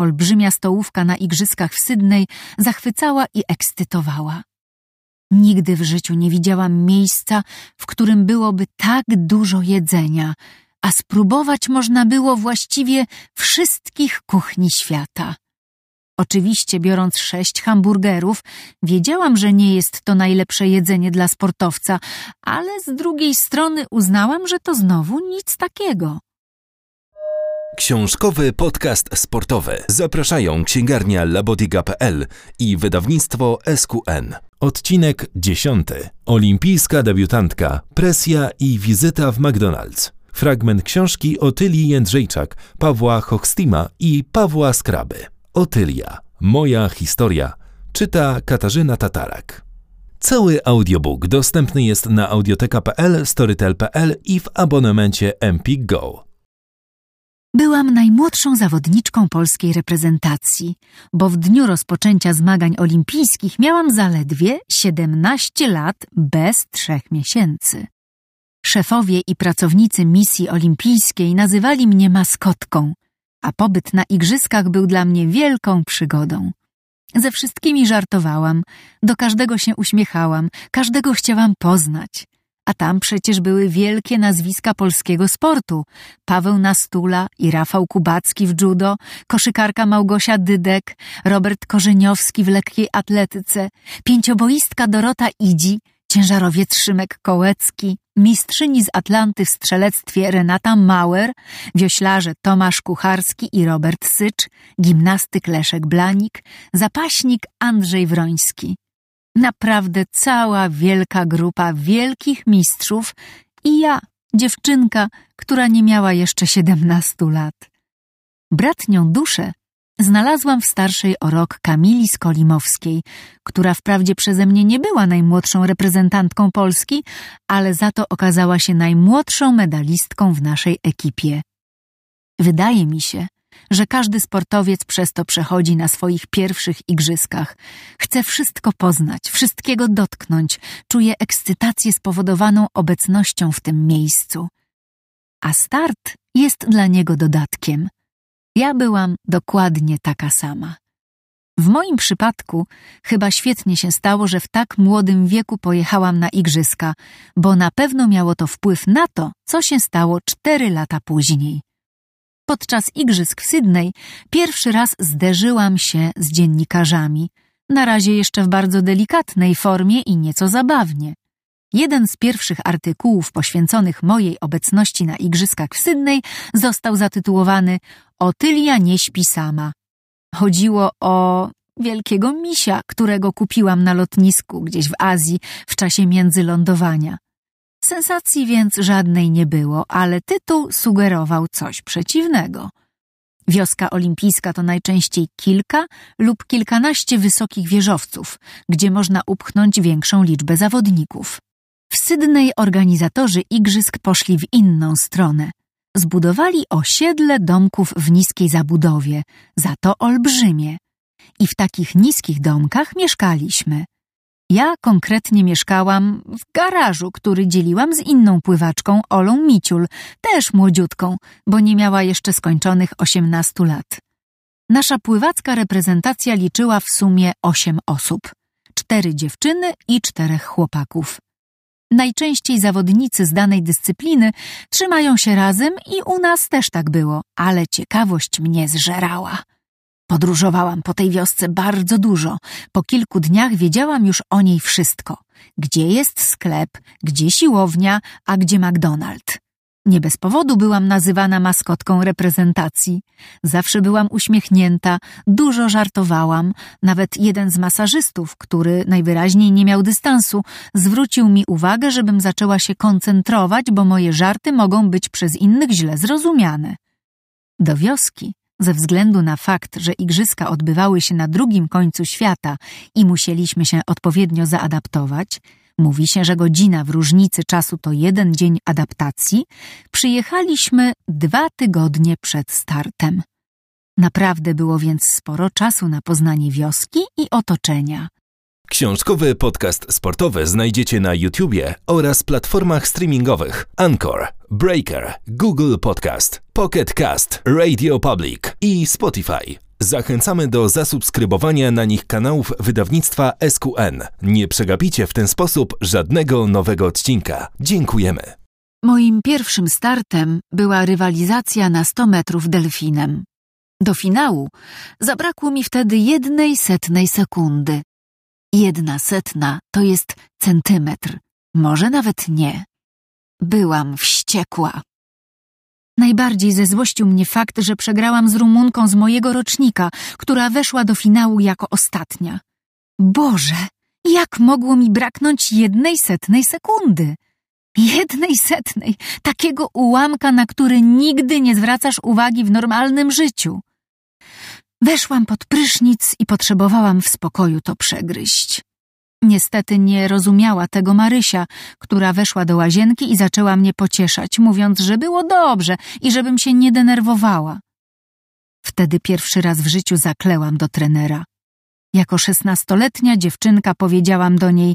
olbrzymia stołówka na igrzyskach w Sydney zachwycała i ekscytowała. Nigdy w życiu nie widziałam miejsca, w którym byłoby tak dużo jedzenia, a spróbować można było właściwie wszystkich kuchni świata. Oczywiście, biorąc sześć hamburgerów, wiedziałam, że nie jest to najlepsze jedzenie dla sportowca, ale z drugiej strony uznałam, że to znowu nic takiego. Książkowy podcast sportowy. Zapraszają księgarnia labodiga.pl i wydawnictwo SQN. Odcinek 10. Olimpijska debiutantka, presja i wizyta w McDonald's. Fragment książki Otylii Jędrzejczak, Pawła Hochstima i Pawła Skraby. Otylia. Moja historia. Czyta Katarzyna Tatarak. Cały audiobook dostępny jest na audioteka.pl, storytel.pl i w abonamencie Empik Go. Byłam najmłodszą zawodniczką polskiej reprezentacji, bo w dniu rozpoczęcia zmagań olimpijskich miałam zaledwie 17 lat bez trzech miesięcy. Szefowie i pracownicy misji olimpijskiej nazywali mnie maskotką, a pobyt na igrzyskach był dla mnie wielką przygodą. Ze wszystkimi żartowałam, do każdego się uśmiechałam, każdego chciałam poznać. A tam przecież były wielkie nazwiska polskiego sportu. Paweł Nastula i Rafał Kubacki w judo, koszykarka Małgosia Dydek, Robert Korzeniowski w lekkiej atletyce, pięcioboistka Dorota Idzi, ciężarowiec Szymek Kołecki, mistrzyni z Atlanty w strzelectwie Renata Mauer, wioślarze Tomasz Kucharski i Robert Sycz, gimnastyk Leszek Blanik, zapaśnik Andrzej Wroński. Naprawdę cała wielka grupa wielkich mistrzów i ja, dziewczynka, która nie miała jeszcze siedemnastu lat. Bratnią duszę znalazłam w starszej o rok Kamili Skolimowskiej, która wprawdzie przeze mnie nie była najmłodszą reprezentantką Polski, ale za to okazała się najmłodszą medalistką w naszej ekipie. Wydaje mi się, że każdy sportowiec przez to przechodzi na swoich pierwszych igrzyskach. Chce wszystko poznać, wszystkiego dotknąć, czuje ekscytację spowodowaną obecnością w tym miejscu. A start jest dla niego dodatkiem. Ja byłam dokładnie taka sama. W moim przypadku chyba świetnie się stało, że w tak młodym wieku pojechałam na igrzyska, bo na pewno miało to wpływ na to, co się stało cztery lata później. Podczas igrzysk w Sydney pierwszy raz zderzyłam się z dziennikarzami, na razie jeszcze w bardzo delikatnej formie i nieco zabawnie. Jeden z pierwszych artykułów poświęconych mojej obecności na igrzyskach w Sydney został zatytułowany Otylia nie śpi sama. Chodziło o wielkiego misia, którego kupiłam na lotnisku gdzieś w Azji w czasie międzylądowania. Sensacji więc żadnej nie było, ale tytuł sugerował coś przeciwnego. Wioska olimpijska to najczęściej kilka lub kilkanaście wysokich wieżowców, gdzie można upchnąć większą liczbę zawodników. W Sydney organizatorzy igrzysk poszli w inną stronę. Zbudowali osiedle domków w niskiej zabudowie, za to olbrzymie. I w takich niskich domkach mieszkaliśmy. Ja konkretnie mieszkałam w garażu, który dzieliłam z inną pływaczką, Olą Miciul, też młodziutką, bo nie miała jeszcze skończonych osiemnastu lat. Nasza pływacka reprezentacja liczyła w sumie osiem osób. Cztery dziewczyny i czterech chłopaków. Najczęściej zawodnicy z danej dyscypliny trzymają się razem i u nas też tak było, ale ciekawość mnie zżerała. Podróżowałam po tej wiosce bardzo dużo. Po kilku dniach wiedziałam już o niej wszystko. Gdzie jest sklep, gdzie siłownia, a gdzie McDonald. Nie bez powodu byłam nazywana maskotką reprezentacji. Zawsze byłam uśmiechnięta, dużo żartowałam. Nawet jeden z masażystów, który najwyraźniej nie miał dystansu, zwrócił mi uwagę, żebym zaczęła się koncentrować, bo moje żarty mogą być przez innych źle zrozumiane. Do wioski ze względu na fakt, że igrzyska odbywały się na drugim końcu świata i musieliśmy się odpowiednio zaadaptować, mówi się, że godzina w różnicy czasu to jeden dzień adaptacji, przyjechaliśmy dwa tygodnie przed startem. Naprawdę było więc sporo czasu na poznanie wioski i otoczenia. Książkowy podcast sportowy znajdziecie na YouTubie oraz platformach streamingowych Anchor, Breaker, Google Podcast, Pocket Cast, Radio Public i Spotify. Zachęcamy do zasubskrybowania na nich kanałów wydawnictwa SQN. Nie przegapicie w ten sposób żadnego nowego odcinka. Dziękujemy. Moim pierwszym startem była rywalizacja na 100 metrów delfinem. Do finału zabrakło mi wtedy jednej setnej sekundy. Jedna setna to jest centymetr, może nawet nie. Byłam wściekła. Najbardziej zezłościł mnie fakt, że przegrałam z Rumunką z mojego rocznika, która weszła do finału jako ostatnia. Boże, jak mogło mi braknąć jednej setnej sekundy? Jednej setnej, takiego ułamka, na który nigdy nie zwracasz uwagi w normalnym życiu. Weszłam pod prysznic i potrzebowałam w spokoju to przegryźć. Niestety nie rozumiała tego Marysia, która weszła do łazienki i zaczęła mnie pocieszać, mówiąc, że było dobrze i żebym się nie denerwowała. Wtedy pierwszy raz w życiu zaklełam do trenera. Jako szesnastoletnia dziewczynka powiedziałam do niej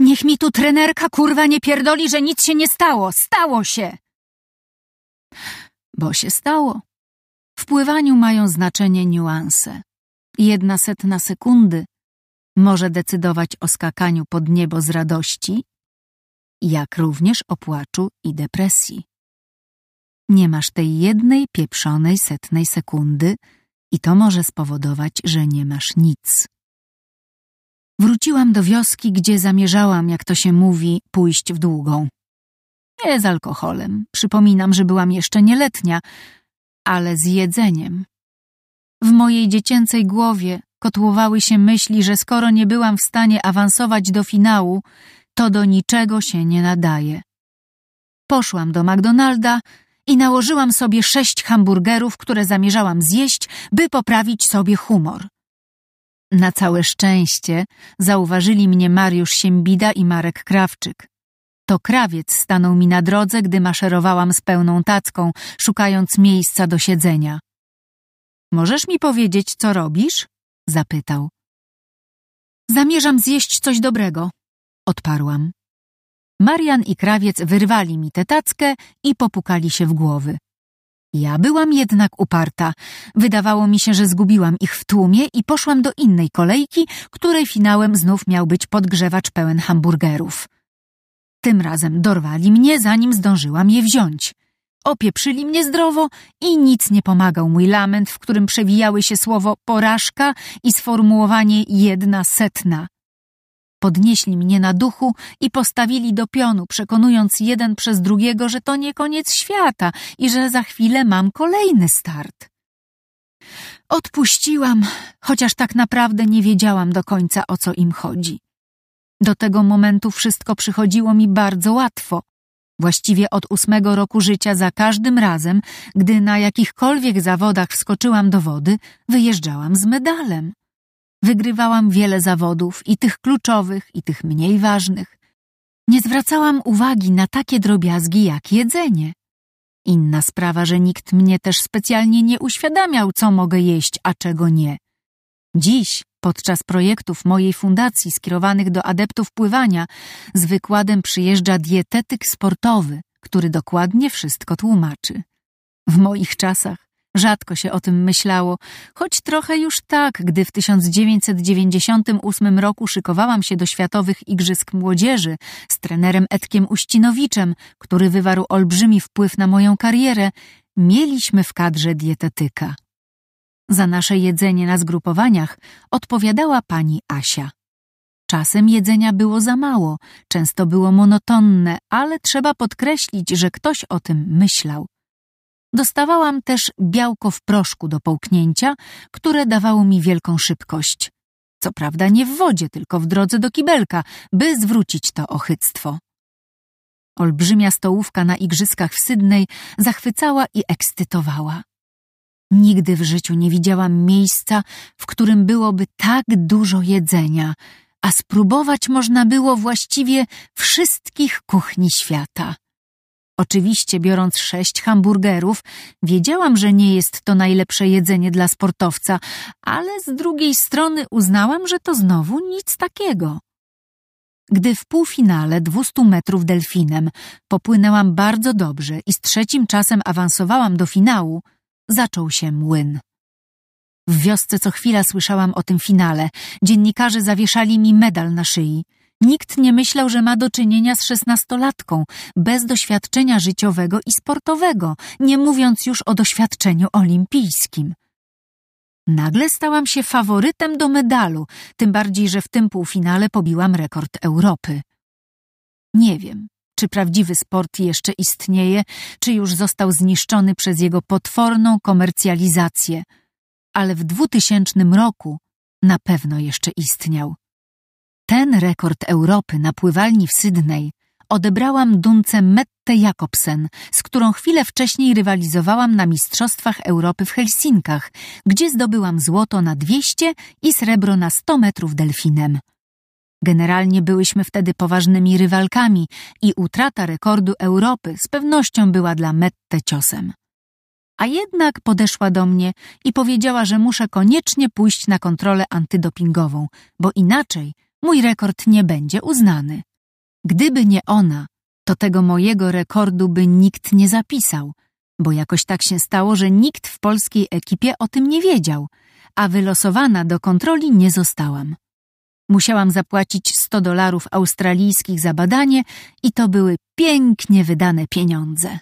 Niech mi tu trenerka kurwa nie pierdoli, że nic się nie stało. Stało się! Bo się stało. W pływaniu mają znaczenie niuanse. Jedna setna sekundy może decydować o skakaniu pod niebo z radości, jak również o płaczu i depresji. Nie masz tej jednej pieprzonej setnej sekundy i to może spowodować, że nie masz nic. Wróciłam do wioski, gdzie zamierzałam, jak to się mówi, pójść w długą. Nie z alkoholem, przypominam, że byłam jeszcze nieletnia, ale z jedzeniem. W mojej dziecięcej głowie kotłowały się myśli, że skoro nie byłam w stanie awansować do finału, to do niczego się nie nadaje. Poszłam do McDonalda i nałożyłam sobie sześć hamburgerów, które zamierzałam zjeść, by poprawić sobie humor. Na całe szczęście zauważyli mnie Mariusz Siembida i Marek Krawczyk. To krawiec stanął mi na drodze, gdy maszerowałam z pełną tacką, szukając miejsca do siedzenia. Możesz mi powiedzieć, co robisz? Zapytał. Zamierzam zjeść coś dobrego, odparłam. Marian i krawiec wyrwali mi tę tackę i popukali się w głowy. Ja byłam jednak uparta. Wydawało mi się, że zgubiłam ich w tłumie i poszłam do innej kolejki, której finałem znów miał być podgrzewacz pełen hamburgerów. Tym razem dorwali mnie, zanim zdążyłam je wziąć. Opieprzyli mnie zdrowo i nic nie pomagał mój lament, w którym przewijały się słowo porażka i sformułowanie jedna setna. Podnieśli mnie na duchu i postawili do pionu, przekonując jeden przez drugiego, że to nie koniec świata i że za chwilę mam kolejny start. Odpuściłam, chociaż tak naprawdę nie wiedziałam do końca o co im chodzi. Do tego momentu wszystko przychodziło mi bardzo łatwo. Właściwie od ósmego roku życia za każdym razem, gdy na jakichkolwiek zawodach wskoczyłam do wody, wyjeżdżałam z medalem. Wygrywałam wiele zawodów, i tych kluczowych, i tych mniej ważnych. Nie zwracałam uwagi na takie drobiazgi jak jedzenie. Inna sprawa, że nikt mnie też specjalnie nie uświadamiał, co mogę jeść, a czego nie. Dziś, podczas projektów mojej fundacji skierowanych do adeptów pływania, z wykładem przyjeżdża dietetyk sportowy, który dokładnie wszystko tłumaczy. W moich czasach Rzadko się o tym myślało, choć trochę już tak, gdy w 1998 roku szykowałam się do Światowych Igrzysk Młodzieży z trenerem Edkiem Uścinowiczem, który wywarł olbrzymi wpływ na moją karierę, mieliśmy w kadrze dietetyka. Za nasze jedzenie na zgrupowaniach odpowiadała pani Asia. Czasem jedzenia było za mało, często było monotonne, ale trzeba podkreślić, że ktoś o tym myślał. Dostawałam też białko w proszku do połknięcia, które dawało mi wielką szybkość. Co prawda nie w wodzie, tylko w drodze do kibelka, by zwrócić to ochyctwo. Olbrzymia stołówka na igrzyskach w Sydney zachwycała i ekscytowała. Nigdy w życiu nie widziałam miejsca, w którym byłoby tak dużo jedzenia, a spróbować można było właściwie wszystkich kuchni świata. Oczywiście, biorąc sześć hamburgerów, wiedziałam, że nie jest to najlepsze jedzenie dla sportowca, ale z drugiej strony uznałam, że to znowu nic takiego. Gdy w półfinale 200 metrów delfinem popłynęłam bardzo dobrze i z trzecim czasem awansowałam do finału, zaczął się młyn. W wiosce co chwila słyszałam o tym finale. Dziennikarze zawieszali mi medal na szyi. Nikt nie myślał, że ma do czynienia z szesnastolatką, bez doświadczenia życiowego i sportowego, nie mówiąc już o doświadczeniu olimpijskim. Nagle stałam się faworytem do medalu, tym bardziej, że w tym półfinale pobiłam rekord Europy. Nie wiem, czy prawdziwy sport jeszcze istnieje, czy już został zniszczony przez jego potworną komercjalizację, ale w 2000 roku na pewno jeszcze istniał. Ten rekord Europy na pływalni w Sydney odebrałam Dunce Mette Jakobsen, z którą chwilę wcześniej rywalizowałam na Mistrzostwach Europy w Helsinkach, gdzie zdobyłam złoto na 200 i srebro na 100 metrów delfinem. Generalnie byłyśmy wtedy poważnymi rywalkami i utrata rekordu Europy z pewnością była dla Mette ciosem. A jednak podeszła do mnie i powiedziała, że muszę koniecznie pójść na kontrolę antydopingową, bo inaczej mój rekord nie będzie uznany. Gdyby nie ona, to tego mojego rekordu by nikt nie zapisał, bo jakoś tak się stało, że nikt w polskiej ekipie o tym nie wiedział, a wylosowana do kontroli nie zostałam. Musiałam zapłacić 100 dolarów australijskich za badanie i to były pięknie wydane pieniądze.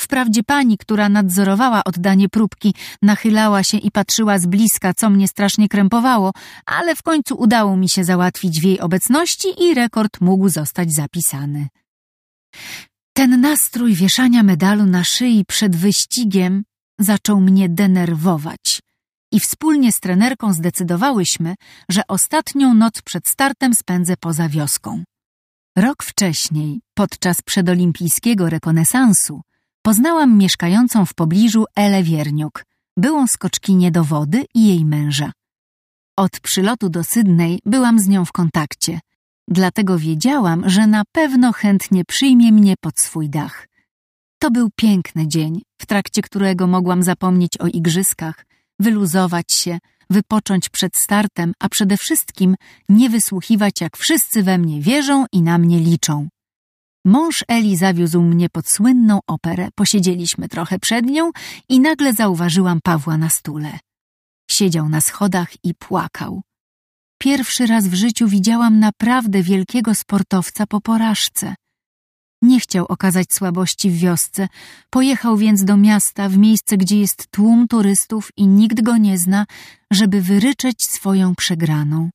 Wprawdzie pani, która nadzorowała oddanie próbki, nachylała się i patrzyła z bliska, co mnie strasznie krępowało, ale w końcu udało mi się załatwić w jej obecności i rekord mógł zostać zapisany. Ten nastrój wieszania medalu na szyi przed wyścigiem zaczął mnie denerwować i wspólnie z trenerką zdecydowałyśmy, że ostatnią noc przed startem spędzę poza wioską. Rok wcześniej, podczas przedolimpijskiego rekonesansu, poznałam mieszkającą w pobliżu Elę Wierniuk, byłą skoczkinię do wody i jej męża. Od przylotu do Sydney byłam z nią w kontakcie, dlatego wiedziałam, że na pewno chętnie przyjmie mnie pod swój dach. To był piękny dzień, w trakcie którego mogłam zapomnieć o igrzyskach, wyluzować się, wypocząć przed startem, a przede wszystkim nie wysłuchiwać, jak wszyscy we mnie wierzą i na mnie liczą. Mąż Eli zawiózł mnie pod słynną operę, posiedzieliśmy trochę przed nią i nagle zauważyłam Pawła na stule. Siedział na schodach i płakał. Pierwszy raz w życiu widziałam naprawdę wielkiego sportowca po porażce. Nie chciał okazać słabości w wiosce, pojechał więc do miasta, w miejsce, gdzie jest tłum turystów i nikt go nie zna, żeby wyryczeć swoją przegraną.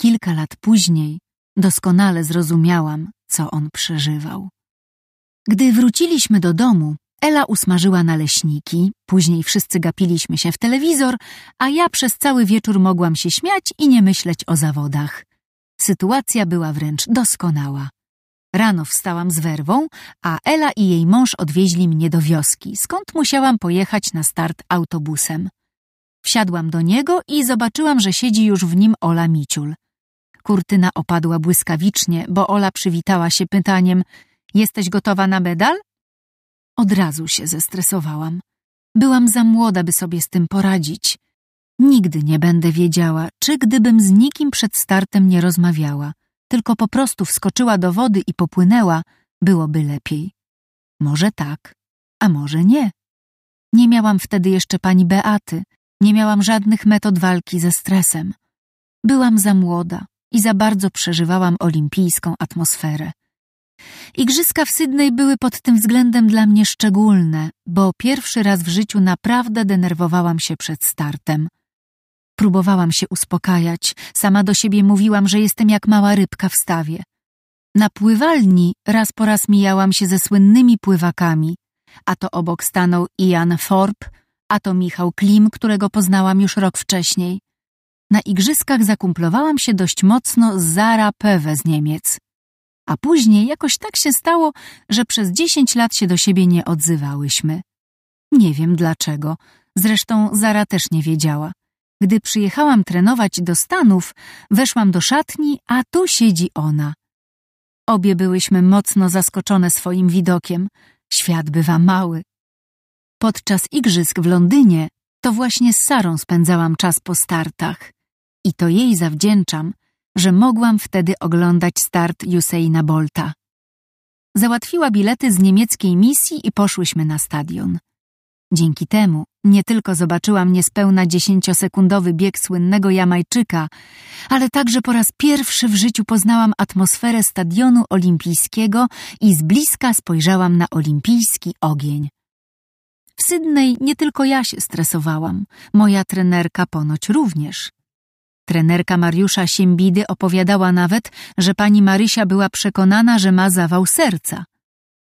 Kilka lat później doskonale zrozumiałam, co on przeżywał. Gdy wróciliśmy do domu, Ela usmażyła naleśniki, później wszyscy gapiliśmy się w telewizor, a ja przez cały wieczór mogłam się śmiać i nie myśleć o zawodach. Sytuacja była wręcz doskonała. Rano wstałam z werwą, a Ela i jej mąż odwieźli mnie do wioski, skąd musiałam pojechać na start autobusem. Wsiadłam do niego i zobaczyłam, że siedzi już w nim Ola Miciul. Kurtyna opadła błyskawicznie, bo Ola przywitała się pytaniem Jesteś gotowa na medal? Od razu się zestresowałam. Byłam za młoda, by sobie z tym poradzić. Nigdy nie będę wiedziała, czy gdybym z nikim przed startem nie rozmawiała, tylko po prostu wskoczyła do wody i popłynęła, byłoby lepiej. Może tak, a może nie. Nie miałam wtedy jeszcze pani Beaty, nie miałam żadnych metod walki ze stresem. Byłam za młoda, i za bardzo przeżywałam olimpijską atmosferę. Igrzyska w Sydney były pod tym względem dla mnie szczególne, bo pierwszy raz w życiu naprawdę denerwowałam się przed startem. Próbowałam się uspokajać, sama do siebie mówiłam, że jestem jak mała rybka w stawie. Na pływalni raz po raz mijałam się ze słynnymi pływakami, a to obok stanął Ian Thorpe, a to Michał Klim, którego poznałam już rok wcześniej. Na igrzyskach zakumplowałam się dość mocno z Zara Pewe z Niemiec. A później jakoś tak się stało, że przez dziesięć lat się do siebie nie odzywałyśmy. Nie wiem dlaczego, zresztą Zara też nie wiedziała. Gdy przyjechałam trenować do Stanów, weszłam do szatni, a tu siedzi ona. Obie byłyśmy mocno zaskoczone swoim widokiem. Świat bywa mały. Podczas igrzysk w Londynie to właśnie z Sarą spędzałam czas po startach i to jej zawdzięczam, że mogłam wtedy oglądać start Usaina Bolta. Załatwiła bilety z niemieckiej misji i poszłyśmy na stadion. Dzięki temu Nie tylko zobaczyłam niespełna dziesięciosekundowy bieg słynnego Jamajczyka, ale także po raz pierwszy w życiu poznałam atmosferę stadionu olimpijskiego i z bliska spojrzałam na olimpijski ogień. W Sydney nie tylko ja się stresowałam, moja trenerka ponoć również. Trenerka Mariusza Siembidy opowiadała nawet, że pani Marysia była przekonana, że ma zawał serca.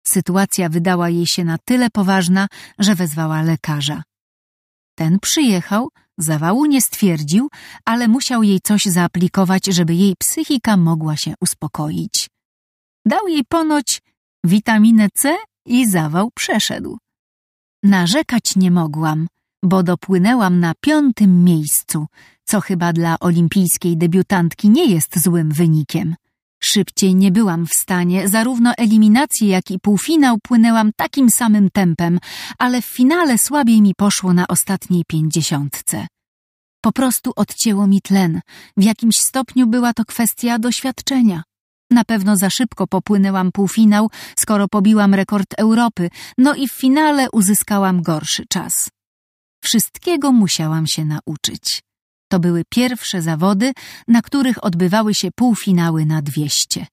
Sytuacja wydała jej się na tyle poważna, że wezwała lekarza. Ten przyjechał, zawału nie stwierdził, ale musiał jej coś zaaplikować, żeby jej psychika mogła się uspokoić. Dał jej ponoć witaminę C i zawał przeszedł. Narzekać nie mogłam, bo dopłynęłam na piątym miejscu, co chyba dla olimpijskiej debiutantki nie jest złym wynikiem. Szybciej nie byłam w stanie, zarówno eliminację, jak i półfinał płynęłam takim samym tempem, ale w finale słabiej mi poszło na ostatniej pięćdziesiątce. Po prostu odcięło mi tlen. W jakimś stopniu była to kwestia doświadczenia. Na pewno za szybko popłynęłam półfinał, skoro pobiłam rekord Europy, no i w finale uzyskałam gorszy czas. Wszystkiego musiałam się nauczyć. To były pierwsze zawody, na których odbywały się półfinały na 200.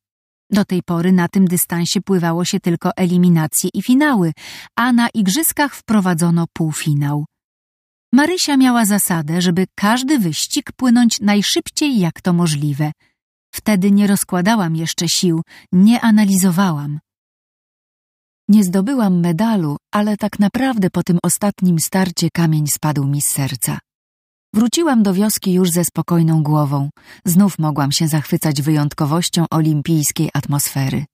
Do tej pory na tym dystansie pływało się tylko eliminacje i finały, a na igrzyskach wprowadzono półfinał. Marysia miała zasadę, żeby każdy wyścig płynąć najszybciej jak to możliwe. Wtedy nie rozkładałam jeszcze sił, nie analizowałam. Nie zdobyłam medalu, ale tak naprawdę po tym ostatnim starcie kamień spadł mi z serca. Wróciłam do wioski już ze spokojną głową. Znów mogłam się zachwycać wyjątkowością olimpijskiej atmosfery.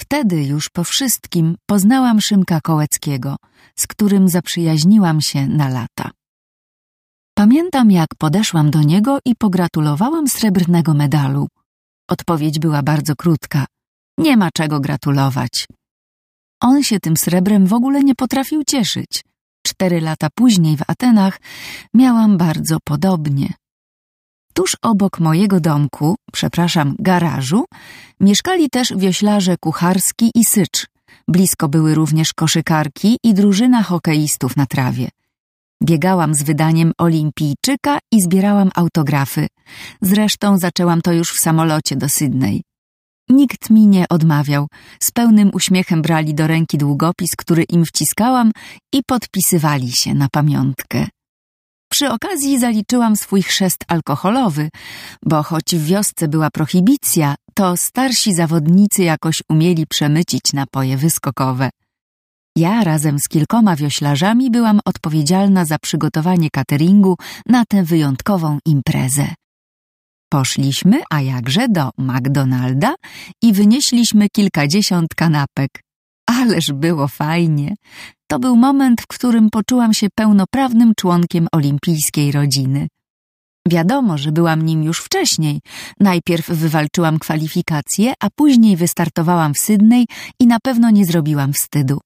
Wtedy już po wszystkim poznałam Szymka Kołeckiego, z którym zaprzyjaźniłam się na lata. Pamiętam, jak podeszłam do niego i pogratulowałam srebrnego medalu. Odpowiedź była bardzo krótka. Nie ma czego gratulować. On się tym srebrem w ogóle nie potrafił cieszyć. Cztery lata później w Atenach miałam bardzo podobnie. Tuż obok mojego domku, przepraszam, garażu, mieszkali też wioślarze Kucharski i Sycz. Blisko były również koszykarki i drużyna hokeistów na trawie. Biegałam z wydaniem Olimpijczyka i zbierałam autografy. Zresztą zaczęłam to już w samolocie do Sydney. Nikt mi nie odmawiał. Z pełnym uśmiechem brali do ręki długopis, który im wciskałam i podpisywali się na pamiątkę. Przy okazji zaliczyłam swój chrzest alkoholowy, bo choć w wiosce była prohibicja, to starsi zawodnicy jakoś umieli przemycić napoje wyskokowe. Ja razem z kilkoma wioślarzami byłam odpowiedzialna za przygotowanie cateringu na tę wyjątkową imprezę. Poszliśmy, a jakże, do McDonalda i wynieśliśmy kilkadziesiąt kanapek. Ależ było fajnie. To był moment, w którym poczułam się pełnoprawnym członkiem olimpijskiej rodziny. Wiadomo, że byłam nim już wcześniej. Najpierw wywalczyłam kwalifikacje, a później wystartowałam w Sydney i na pewno nie zrobiłam wstydu.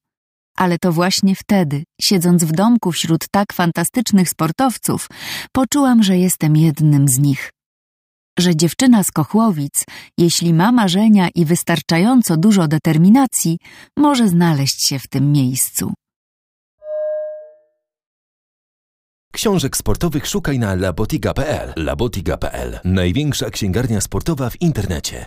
Ale to właśnie wtedy, siedząc w domku wśród tak fantastycznych sportowców, poczułam, że jestem jednym z nich że dziewczyna z Kochłowic, jeśli ma marzenia i wystarczająco dużo determinacji, może znaleźć się w tym miejscu. Książek sportowych szukaj na labotiga.pl. Labotiga.pl. Największa księgarnia sportowa w internecie.